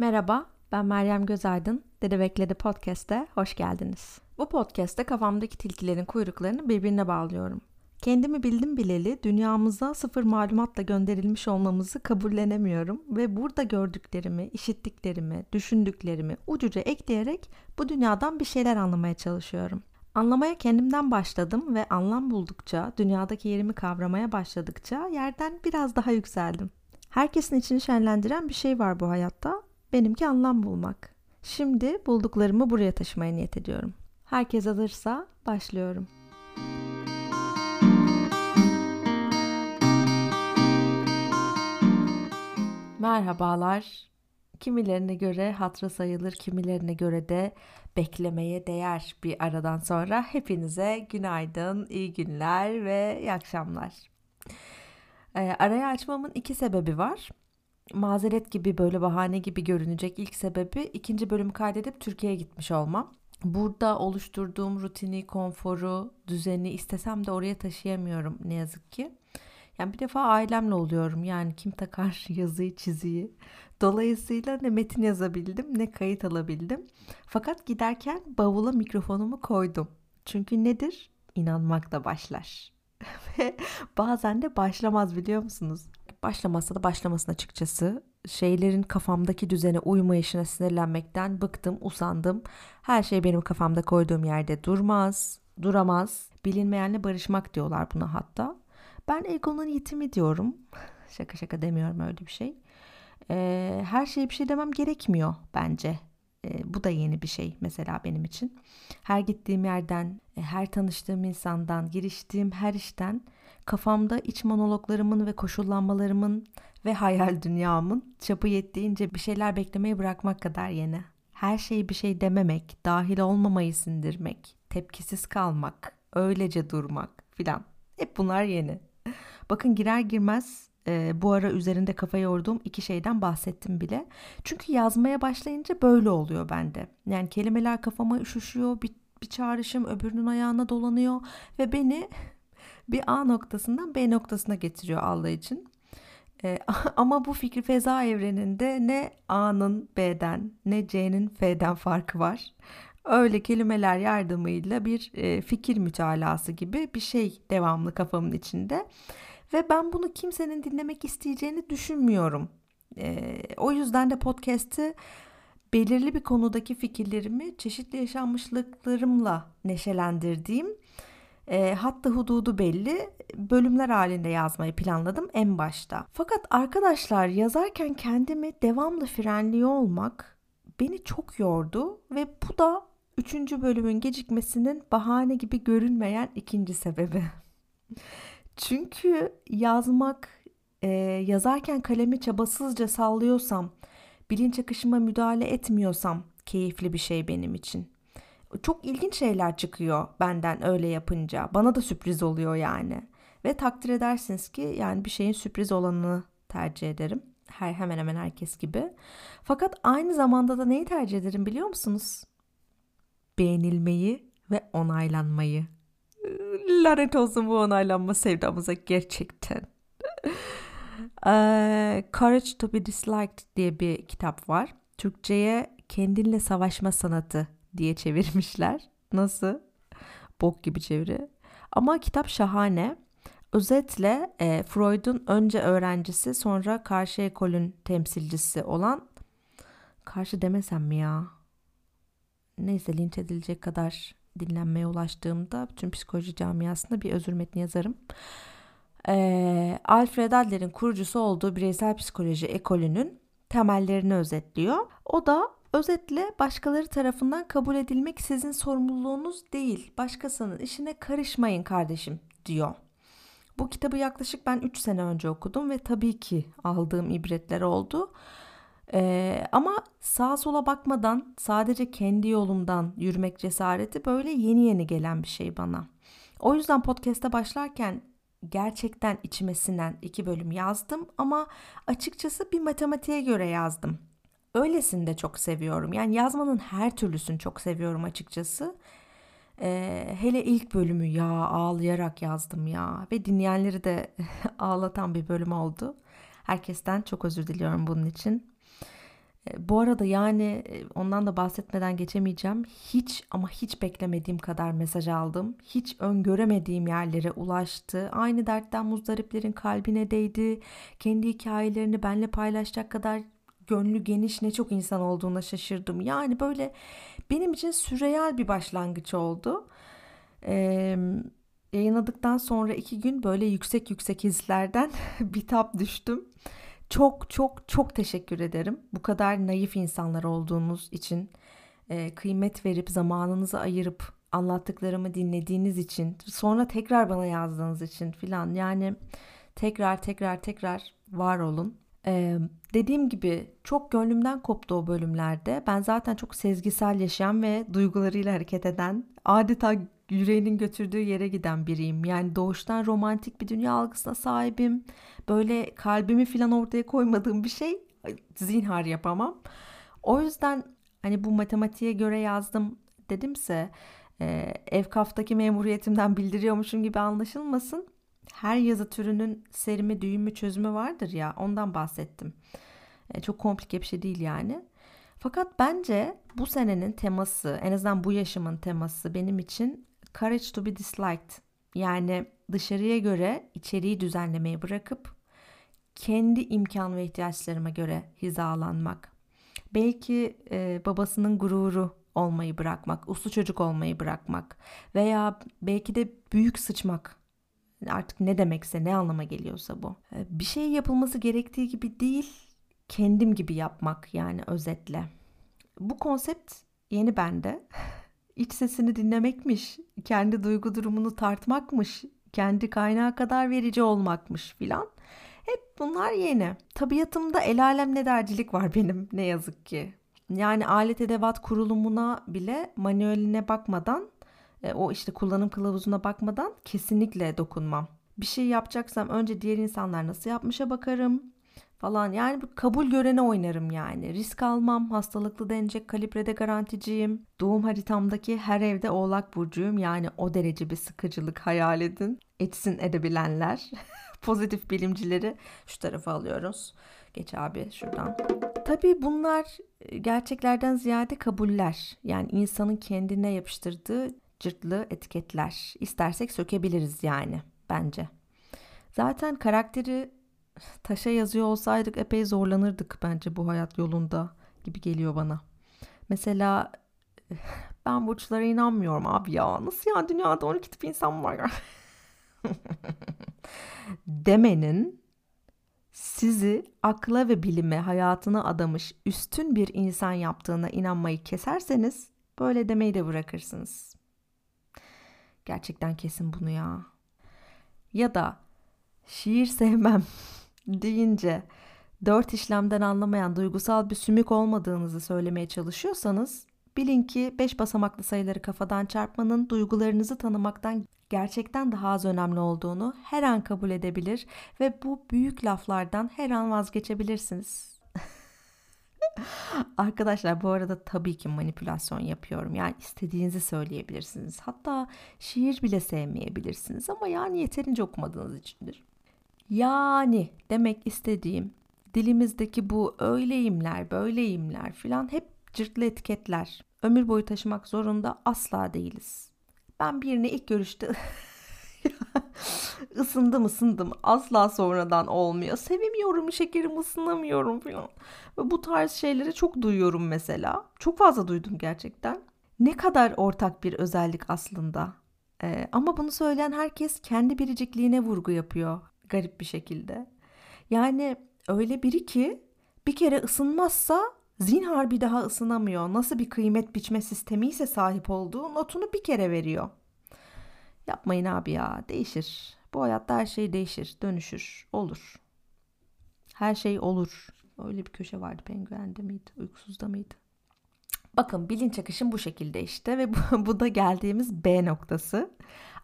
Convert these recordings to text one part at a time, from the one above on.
Merhaba, ben Meryem Gözaydın. Dede Bekledi Podcast'e hoş geldiniz. Bu podcast'te kafamdaki tilkilerin kuyruklarını birbirine bağlıyorum. Kendimi bildim bileli dünyamıza sıfır malumatla gönderilmiş olmamızı kabullenemiyorum ve burada gördüklerimi, işittiklerimi, düşündüklerimi ucuca ekleyerek bu dünyadan bir şeyler anlamaya çalışıyorum. Anlamaya kendimden başladım ve anlam buldukça, dünyadaki yerimi kavramaya başladıkça yerden biraz daha yükseldim. Herkesin içini şenlendiren bir şey var bu hayatta. Benimki anlam bulmak. Şimdi bulduklarımı buraya taşımaya niyet ediyorum. Herkes alırsa başlıyorum. Merhabalar. Kimilerine göre hatıra sayılır, kimilerine göre de beklemeye değer bir aradan sonra hepinize günaydın, iyi günler ve iyi akşamlar. Ee, araya açmamın iki sebebi var. Mazeret gibi böyle bahane gibi görünecek ilk sebebi ikinci bölümü kaydedip Türkiye'ye gitmiş olmam. Burada oluşturduğum rutini, konforu, düzeni istesem de oraya taşıyamıyorum ne yazık ki. Yani bir defa ailemle oluyorum yani kim takar yazıyı çiziyi. Dolayısıyla ne metin yazabildim ne kayıt alabildim. Fakat giderken bavula mikrofonumu koydum. Çünkü nedir? İnanmakla başlar. Ve bazen de başlamaz biliyor musunuz? Başlamasa da başlamasın açıkçası. Şeylerin kafamdaki düzene uymayışına sinirlenmekten bıktım, usandım. Her şey benim kafamda koyduğum yerde durmaz, duramaz. Bilinmeyenle barışmak diyorlar buna hatta. Ben egonun yitimi diyorum. şaka şaka demiyorum öyle bir şey. Ee, her şeye bir şey demem gerekmiyor bence. Ee, bu da yeni bir şey mesela benim için. Her gittiğim yerden, e, her tanıştığım insandan, giriştiğim her işten kafamda iç monologlarımın ve koşullanmalarımın ve hayal dünyamın çapı yettiğince bir şeyler beklemeyi bırakmak kadar yeni. Her şeyi bir şey dememek, dahil olmamayı sindirmek, tepkisiz kalmak, öylece durmak filan. Hep bunlar yeni. Bakın girer girmez e, bu ara üzerinde kafa yorduğum iki şeyden bahsettim bile. Çünkü yazmaya başlayınca böyle oluyor bende. Yani kelimeler kafama üşüşüyor, bir, bir çağrışım öbürünün ayağına dolanıyor ve beni bir A noktasından B noktasına getiriyor Allah için. E, ama bu fikri feza evreninde ne A'nın B'den ne C'nin F'den farkı var. Öyle kelimeler yardımıyla bir e, fikir mütalası gibi bir şey devamlı kafamın içinde. Ve ben bunu kimsenin dinlemek isteyeceğini düşünmüyorum. E, o yüzden de podcast'ı belirli bir konudaki fikirlerimi çeşitli yaşanmışlıklarımla neşelendirdiğim e, hatta hududu belli bölümler halinde yazmayı planladım en başta. Fakat arkadaşlar yazarken kendimi devamlı frenliyor olmak beni çok yordu ve bu da üçüncü bölümün gecikmesinin bahane gibi görünmeyen ikinci sebebi. Çünkü yazmak, e, yazarken kalemi çabasızca sallıyorsam, bilinç akışıma müdahale etmiyorsam keyifli bir şey benim için. Çok ilginç şeyler çıkıyor benden öyle yapınca. Bana da sürpriz oluyor yani. Ve takdir edersiniz ki yani bir şeyin sürpriz olanını tercih ederim. Her hemen hemen herkes gibi. Fakat aynı zamanda da neyi tercih ederim biliyor musunuz? Beğenilmeyi ve onaylanmayı. Lanet olsun bu onaylanma sevdamıza gerçekten. Courage to be Disliked diye bir kitap var. Türkçe'ye kendinle savaşma sanatı diye çevirmişler. Nasıl? Bok gibi çeviri. Ama kitap şahane. Özetle e, Freud'un önce öğrencisi sonra karşı ekolün temsilcisi olan karşı demesem mi ya? Neyse linç edilecek kadar dinlenmeye ulaştığımda bütün psikoloji camiasında bir özür metni yazarım. E, Alfred Adler'in kurucusu olduğu bireysel psikoloji ekolünün temellerini özetliyor. O da özetle başkaları tarafından kabul edilmek sizin sorumluluğunuz değil. Başkasının işine karışmayın kardeşim diyor. Bu kitabı yaklaşık ben 3 sene önce okudum ve tabii ki aldığım ibretler oldu. Ee, ama sağa sola bakmadan sadece kendi yolumdan yürümek cesareti böyle yeni yeni gelen bir şey bana. O yüzden podcast'e başlarken gerçekten içime sinen iki bölüm yazdım ama açıkçası bir matematiğe göre yazdım. Öylesini de çok seviyorum. Yani yazmanın her türlüsünü çok seviyorum açıkçası. Ee, hele ilk bölümü ya ağlayarak yazdım ya ve dinleyenleri de ağlatan bir bölüm oldu. Herkesten çok özür diliyorum bunun için. E, bu arada yani e, ondan da bahsetmeden geçemeyeceğim. Hiç ama hiç beklemediğim kadar mesaj aldım. Hiç öngöremediğim yerlere ulaştı. Aynı dertten muzdariplerin kalbine değdi. Kendi hikayelerini benle paylaşacak kadar gönlü geniş ne çok insan olduğuna şaşırdım. Yani böyle benim için süreyal bir başlangıç oldu. Ee, yayınladıktan sonra iki gün böyle yüksek yüksek hislerden bitap düştüm. Çok çok çok teşekkür ederim. Bu kadar naif insanlar olduğunuz için e, kıymet verip zamanınızı ayırıp anlattıklarımı dinlediğiniz için sonra tekrar bana yazdığınız için filan yani tekrar tekrar tekrar var olun. Ee, dediğim gibi çok gönlümden koptu o bölümlerde. Ben zaten çok sezgisel yaşayan ve duygularıyla hareket eden, adeta yüreğinin götürdüğü yere giden biriyim. Yani doğuştan romantik bir dünya algısına sahibim. Böyle kalbimi falan ortaya koymadığım bir şey zinhar yapamam. O yüzden hani bu matematiğe göre yazdım dedimse e, Evkaf'taki memuriyetimden bildiriyormuşum gibi anlaşılmasın. Her yazı türünün serimi, düğümü, çözümü vardır ya ondan bahsettim. E, çok komplike bir şey değil yani. Fakat bence bu senenin teması, en azından bu yaşımın teması benim için courage to be disliked. Yani dışarıya göre içeriği düzenlemeyi bırakıp kendi imkan ve ihtiyaçlarıma göre hizalanmak. Belki e, babasının gururu olmayı bırakmak, uslu çocuk olmayı bırakmak veya belki de büyük sıçmak. Artık ne demekse, ne anlama geliyorsa bu. E, bir şey yapılması gerektiği gibi değil, kendim gibi yapmak yani özetle. Bu konsept yeni bende. İç sesini dinlemekmiş, kendi duygu durumunu tartmakmış, kendi kaynağı kadar verici olmakmış filan. Hep bunlar yeni. Tabiatımda el alem ne dercilik var benim ne yazık ki. Yani alet edevat kurulumuna bile manueline bakmadan, e, o işte kullanım kılavuzuna bakmadan kesinlikle dokunmam. Bir şey yapacaksam önce diğer insanlar nasıl yapmışa bakarım falan. Yani kabul görene oynarım yani. Risk almam, hastalıklı denecek kalibrede garanticiyim. Doğum haritamdaki her evde oğlak burcuyum. Yani o derece bir sıkıcılık hayal edin. Etsin edebilenler. Pozitif bilimcileri şu tarafa alıyoruz. Geç abi şuradan. Tabii bunlar e, gerçeklerden ziyade kabuller. Yani insanın kendine yapıştırdığı cırtlı etiketler. İstersek sökebiliriz yani bence. Zaten karakteri taşa yazıyor olsaydık epey zorlanırdık bence bu hayat yolunda gibi geliyor bana. Mesela ben burçlara inanmıyorum abi ya. Nasıl ya dünyada 12 tip insan var ya. Demenin sizi akla ve bilime hayatını adamış üstün bir insan yaptığına inanmayı keserseniz böyle demeyi de bırakırsınız. Gerçekten kesin bunu ya. Ya da şiir sevmem deyince dört işlemden anlamayan duygusal bir sümük olmadığınızı söylemeye çalışıyorsanız bilin ki beş basamaklı sayıları kafadan çarpmanın duygularınızı tanımaktan gerçekten daha az önemli olduğunu her an kabul edebilir ve bu büyük laflardan her an vazgeçebilirsiniz. Arkadaşlar bu arada tabii ki manipülasyon yapıyorum. Yani istediğinizi söyleyebilirsiniz. Hatta şiir bile sevmeyebilirsiniz ama yani yeterince okumadığınız içindir. Yani demek istediğim dilimizdeki bu öyleyimler, böyleyimler filan hep cırtlı etiketler. Ömür boyu taşımak zorunda asla değiliz. Ben birine ilk görüşte ısındım ısındım asla sonradan olmuyor. Sevemiyorum şekerim ısınamıyorum falan. Ve bu tarz şeyleri çok duyuyorum mesela. Çok fazla duydum gerçekten. Ne kadar ortak bir özellik aslında. Ee, ama bunu söyleyen herkes kendi biricikliğine vurgu yapıyor garip bir şekilde. Yani öyle biri ki bir kere ısınmazsa zinhar bir daha ısınamıyor. Nasıl bir kıymet biçme sistemi ise sahip olduğu notunu bir kere veriyor. Yapmayın abi ya değişir. Bu hayatta her şey değişir, dönüşür, olur. Her şey olur. Öyle bir köşe vardı penguende miydi, uykusuzda mıydı? Bakın bilinç akışım bu şekilde işte ve bu, bu da geldiğimiz B noktası.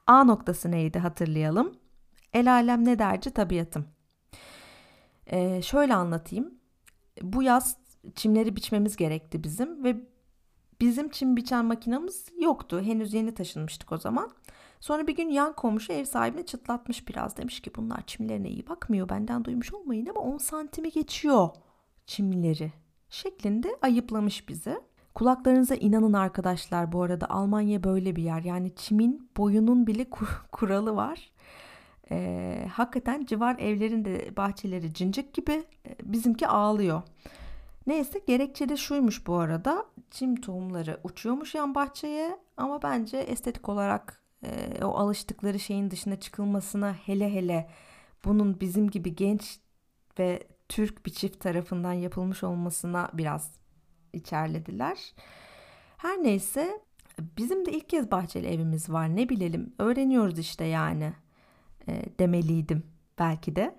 A noktası neydi hatırlayalım. El alem ne derci tabiatım. Ee, şöyle anlatayım. Bu yaz çimleri biçmemiz gerekti bizim ve bizim çim biçen makinamız yoktu. Henüz yeni taşınmıştık o zaman. Sonra bir gün yan komşu ev sahibine çıtlatmış biraz. Demiş ki bunlar çimlerine iyi bakmıyor. Benden duymuş olmayın ama 10 santimi geçiyor çimleri. şeklinde ayıplamış bizi. Kulaklarınıza inanın arkadaşlar bu arada Almanya böyle bir yer. Yani çimin boyunun bile kuralı var. Ee, hakikaten civar evlerin de bahçeleri cincik gibi bizimki ağlıyor. Neyse gerekçe de şuymuş bu arada. Çim tohumları uçuyormuş yan bahçeye ama bence estetik olarak e, o alıştıkları şeyin dışına çıkılmasına hele hele bunun bizim gibi genç ve Türk bir çift tarafından yapılmış olmasına biraz içerlediler. Her neyse bizim de ilk kez bahçeli evimiz var ne bilelim öğreniyoruz işte yani e, demeliydim belki de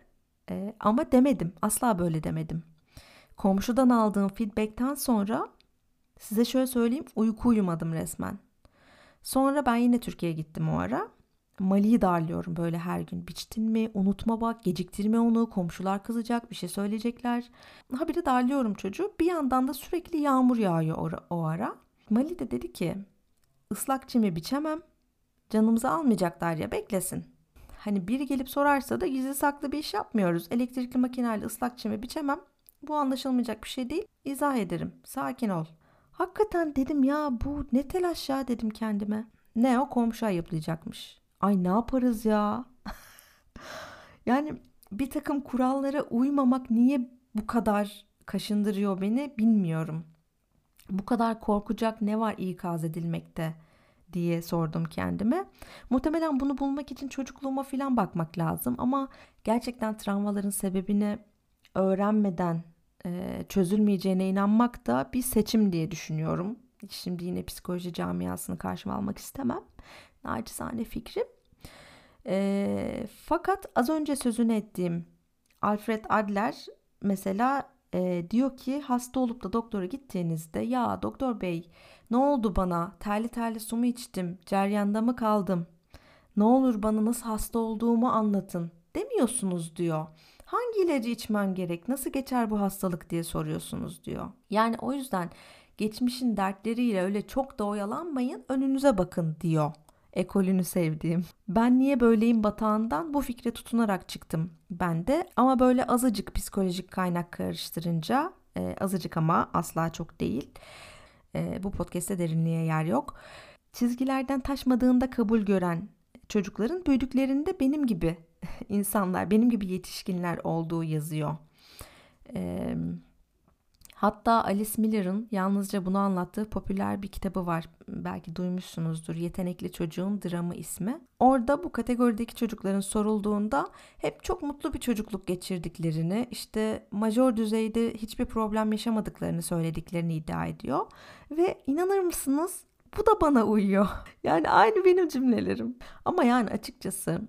e, ama demedim asla böyle demedim. Komşudan aldığım feedbackten sonra size şöyle söyleyeyim uyku uyumadım resmen. Sonra ben yine Türkiye'ye gittim o ara. Mali'yi darlıyorum böyle her gün. Biçtin mi? Unutma bak. Geciktirme onu. Komşular kızacak. Bir şey söyleyecekler. Ha bir de darlıyorum çocuğu. Bir yandan da sürekli yağmur yağıyor o ara. Mali de dedi ki ıslak çimi biçemem. Canımızı almayacaklar ya beklesin. Hani biri gelip sorarsa da gizli saklı bir iş yapmıyoruz. Elektrikli makineyle ıslak çimi biçemem. Bu anlaşılmayacak bir şey değil. İzah ederim. Sakin ol. Hakikaten dedim ya bu ne telaş ya dedim kendime. Ne o komşu ayıplayacakmış. Ay ne yaparız ya? yani bir takım kurallara uymamak niye bu kadar kaşındırıyor beni bilmiyorum. Bu kadar korkacak ne var ikaz edilmekte diye sordum kendime. Muhtemelen bunu bulmak için çocukluğuma falan bakmak lazım ama gerçekten travmaların sebebini öğrenmeden e, çözülmeyeceğine inanmak da bir seçim diye düşünüyorum. Şimdi yine psikoloji camiasını karşıma almak istemem. Naçizane fikrim. E, fakat az önce sözünü ettiğim Alfred Adler mesela e, diyor ki hasta olup da doktora gittiğinizde ya doktor bey ne oldu bana terli terli su mu içtim ceryanda mı kaldım ne olur bana nasıl hasta olduğumu anlatın demiyorsunuz diyor. Hangi ilacı içmem gerek? Nasıl geçer bu hastalık diye soruyorsunuz diyor. Yani o yüzden geçmişin dertleriyle öyle çok da oyalanmayın, önünüze bakın diyor. Ekolünü sevdiğim. Ben niye böyleyim batağından bu fikre tutunarak çıktım ben de. Ama böyle azıcık psikolojik kaynak karıştırınca, e, azıcık ama asla çok değil. E, bu podcast'te derinliğe yer yok. Çizgilerden taşmadığında kabul gören çocukların büyüdüklerinde benim gibi insanlar, benim gibi yetişkinler olduğu yazıyor. E, hatta Alice Miller'ın yalnızca bunu anlattığı popüler bir kitabı var. Belki duymuşsunuzdur. Yetenekli Çocuğun Dramı ismi. Orada bu kategorideki çocukların sorulduğunda hep çok mutlu bir çocukluk geçirdiklerini, işte majör düzeyde hiçbir problem yaşamadıklarını söylediklerini iddia ediyor. Ve inanır mısınız? Bu da bana uyuyor. Yani aynı benim cümlelerim. Ama yani açıkçası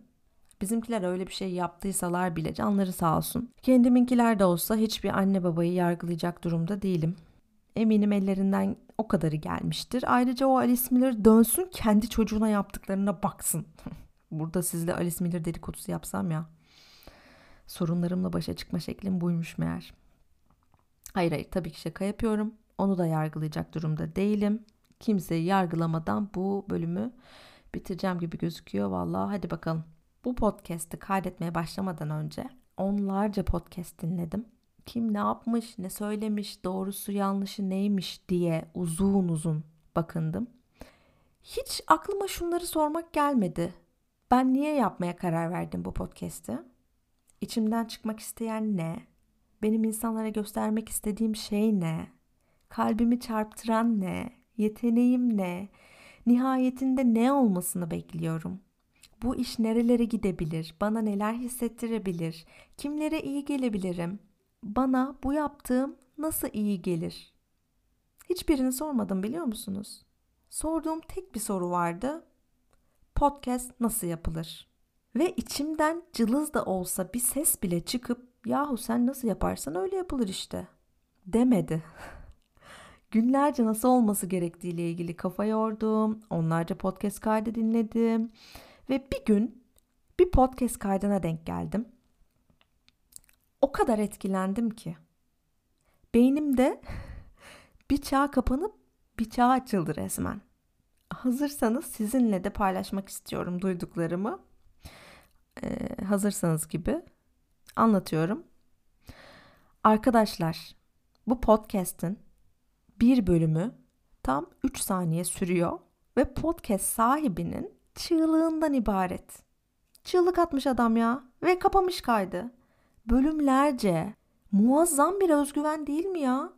Bizimkiler öyle bir şey yaptıysalar bile canları sağ olsun. Kendiminkiler de olsa hiçbir anne babayı yargılayacak durumda değilim. Eminim ellerinden o kadarı gelmiştir. Ayrıca o Alice Miller dönsün kendi çocuğuna yaptıklarına baksın. Burada sizle Alice Miller dedikodusu yapsam ya. Sorunlarımla başa çıkma şeklim buymuş meğer. Hayır hayır tabii ki şaka yapıyorum. Onu da yargılayacak durumda değilim. Kimseyi yargılamadan bu bölümü bitireceğim gibi gözüküyor. Vallahi hadi bakalım. Bu podcast'i kaydetmeye başlamadan önce onlarca podcast dinledim. Kim ne yapmış, ne söylemiş, doğrusu yanlışı neymiş diye uzun uzun bakındım. Hiç aklıma şunları sormak gelmedi. Ben niye yapmaya karar verdim bu podcast'i? İçimden çıkmak isteyen ne? Benim insanlara göstermek istediğim şey ne? Kalbimi çarptıran ne? Yeteneğim ne? Nihayetinde ne olmasını bekliyorum? Bu iş nerelere gidebilir? Bana neler hissettirebilir? Kimlere iyi gelebilirim? Bana bu yaptığım nasıl iyi gelir? Hiçbirini sormadım biliyor musunuz? Sorduğum tek bir soru vardı. Podcast nasıl yapılır? Ve içimden cılız da olsa bir ses bile çıkıp yahu sen nasıl yaparsan öyle yapılır işte demedi. Günlerce nasıl olması gerektiğiyle ilgili kafa yordum. Onlarca podcast kaydı dinledim. Ve bir gün bir podcast kaydına denk geldim. O kadar etkilendim ki. Beynimde bir çağ kapanıp bir çağ açıldı resmen. Hazırsanız sizinle de paylaşmak istiyorum duyduklarımı. Ee, hazırsanız gibi anlatıyorum. Arkadaşlar, Bu podcast'in bir bölümü tam 3 saniye sürüyor ve podcast sahibinin çığlığından ibaret. Çığlık atmış adam ya ve kapamış kaydı. Bölümlerce muazzam bir özgüven değil mi ya?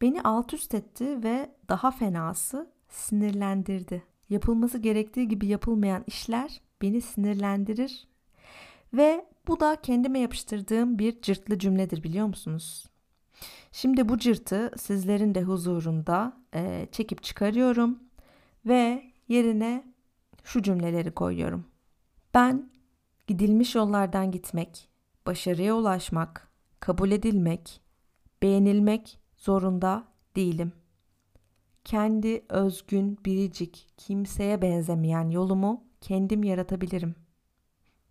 Beni alt üst etti ve daha fenası sinirlendirdi. Yapılması gerektiği gibi yapılmayan işler beni sinirlendirir ve bu da kendime yapıştırdığım bir cırtlı cümledir biliyor musunuz? Şimdi bu cırtı sizlerin de huzurunda e, çekip çıkarıyorum ve yerine şu cümleleri koyuyorum. Ben gidilmiş yollardan gitmek, başarıya ulaşmak, kabul edilmek, beğenilmek zorunda değilim. Kendi özgün, biricik, kimseye benzemeyen yolumu kendim yaratabilirim.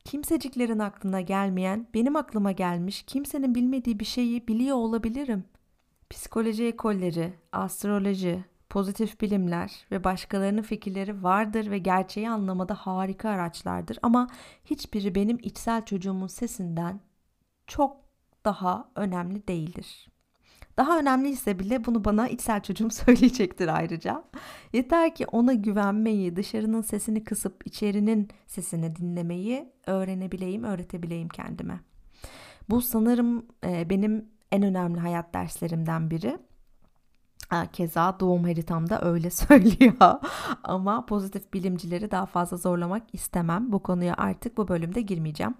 Kimseciklerin aklına gelmeyen, benim aklıma gelmiş, kimsenin bilmediği bir şeyi biliyor olabilirim. Psikoloji ekolleri, astroloji, pozitif bilimler ve başkalarının fikirleri vardır ve gerçeği anlamada harika araçlardır ama hiçbiri benim içsel çocuğumun sesinden çok daha önemli değildir. Daha önemliyse bile bunu bana içsel çocuğum söyleyecektir ayrıca. Yeter ki ona güvenmeyi, dışarının sesini kısıp içerinin sesini dinlemeyi öğrenebileyim, öğretebileyim kendime. Bu sanırım e, benim en önemli hayat derslerimden biri. Keza doğum haritamda öyle söylüyor. Ama pozitif bilimcileri daha fazla zorlamak istemem. Bu konuya artık bu bölümde girmeyeceğim.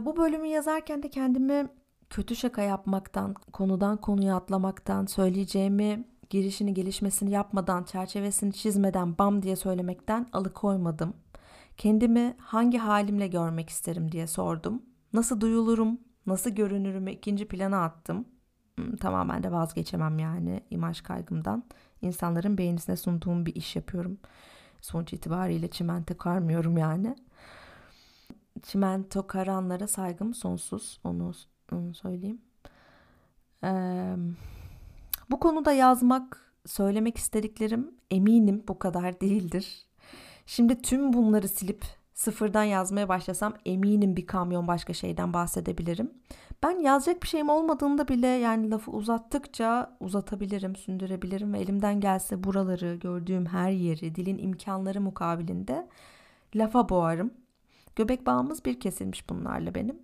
Bu bölümü yazarken de kendimi kötü şaka yapmaktan, konudan konuya atlamaktan, söyleyeceğimi girişini gelişmesini yapmadan, çerçevesini çizmeden bam diye söylemekten alıkoymadım. Kendimi hangi halimle görmek isterim diye sordum. Nasıl duyulurum, nasıl görünürümü ikinci plana attım. Hmm, tamamen de vazgeçemem yani imaj kaygımdan. İnsanların beğenisine sunduğum bir iş yapıyorum. Sonuç itibariyle çimento karmıyorum yani. Çimento karanlara saygım sonsuz. Onu, onu söyleyeyim. Ee, bu konuda yazmak, söylemek istediklerim eminim bu kadar değildir. Şimdi tüm bunları silip sıfırdan yazmaya başlasam eminim bir kamyon başka şeyden bahsedebilirim. Ben yazacak bir şeyim olmadığında bile yani lafı uzattıkça uzatabilirim, sündürebilirim ve elimden gelse buraları, gördüğüm her yeri, dilin imkanları mukabilinde lafa boğarım. Göbek bağımız bir kesilmiş bunlarla benim.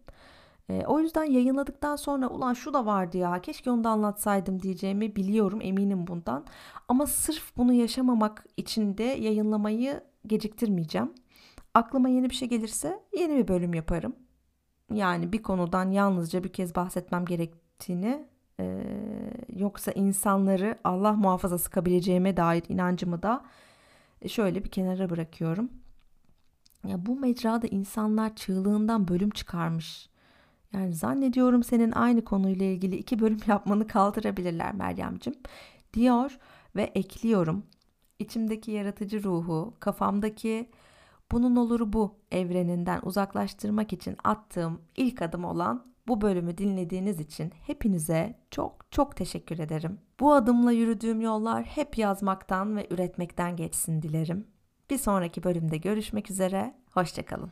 E, o yüzden yayınladıktan sonra ulan şu da vardı ya keşke onu da anlatsaydım diyeceğimi biliyorum eminim bundan. Ama sırf bunu yaşamamak için de yayınlamayı geciktirmeyeceğim. Aklıma yeni bir şey gelirse yeni bir bölüm yaparım. Yani bir konudan yalnızca bir kez bahsetmem gerektiğini e, yoksa insanları Allah muhafaza sıkabileceğime dair inancımı da şöyle bir kenara bırakıyorum. Ya bu mecrada insanlar çığlığından bölüm çıkarmış. Yani zannediyorum senin aynı konuyla ilgili iki bölüm yapmanı kaldırabilirler Meryem'cim diyor ve ekliyorum. İçimdeki yaratıcı ruhu, kafamdaki bunun oluru bu evreninden uzaklaştırmak için attığım ilk adım olan bu bölümü dinlediğiniz için hepinize çok çok teşekkür ederim. Bu adımla yürüdüğüm yollar hep yazmaktan ve üretmekten geçsin dilerim. Bir sonraki bölümde görüşmek üzere, hoşçakalın.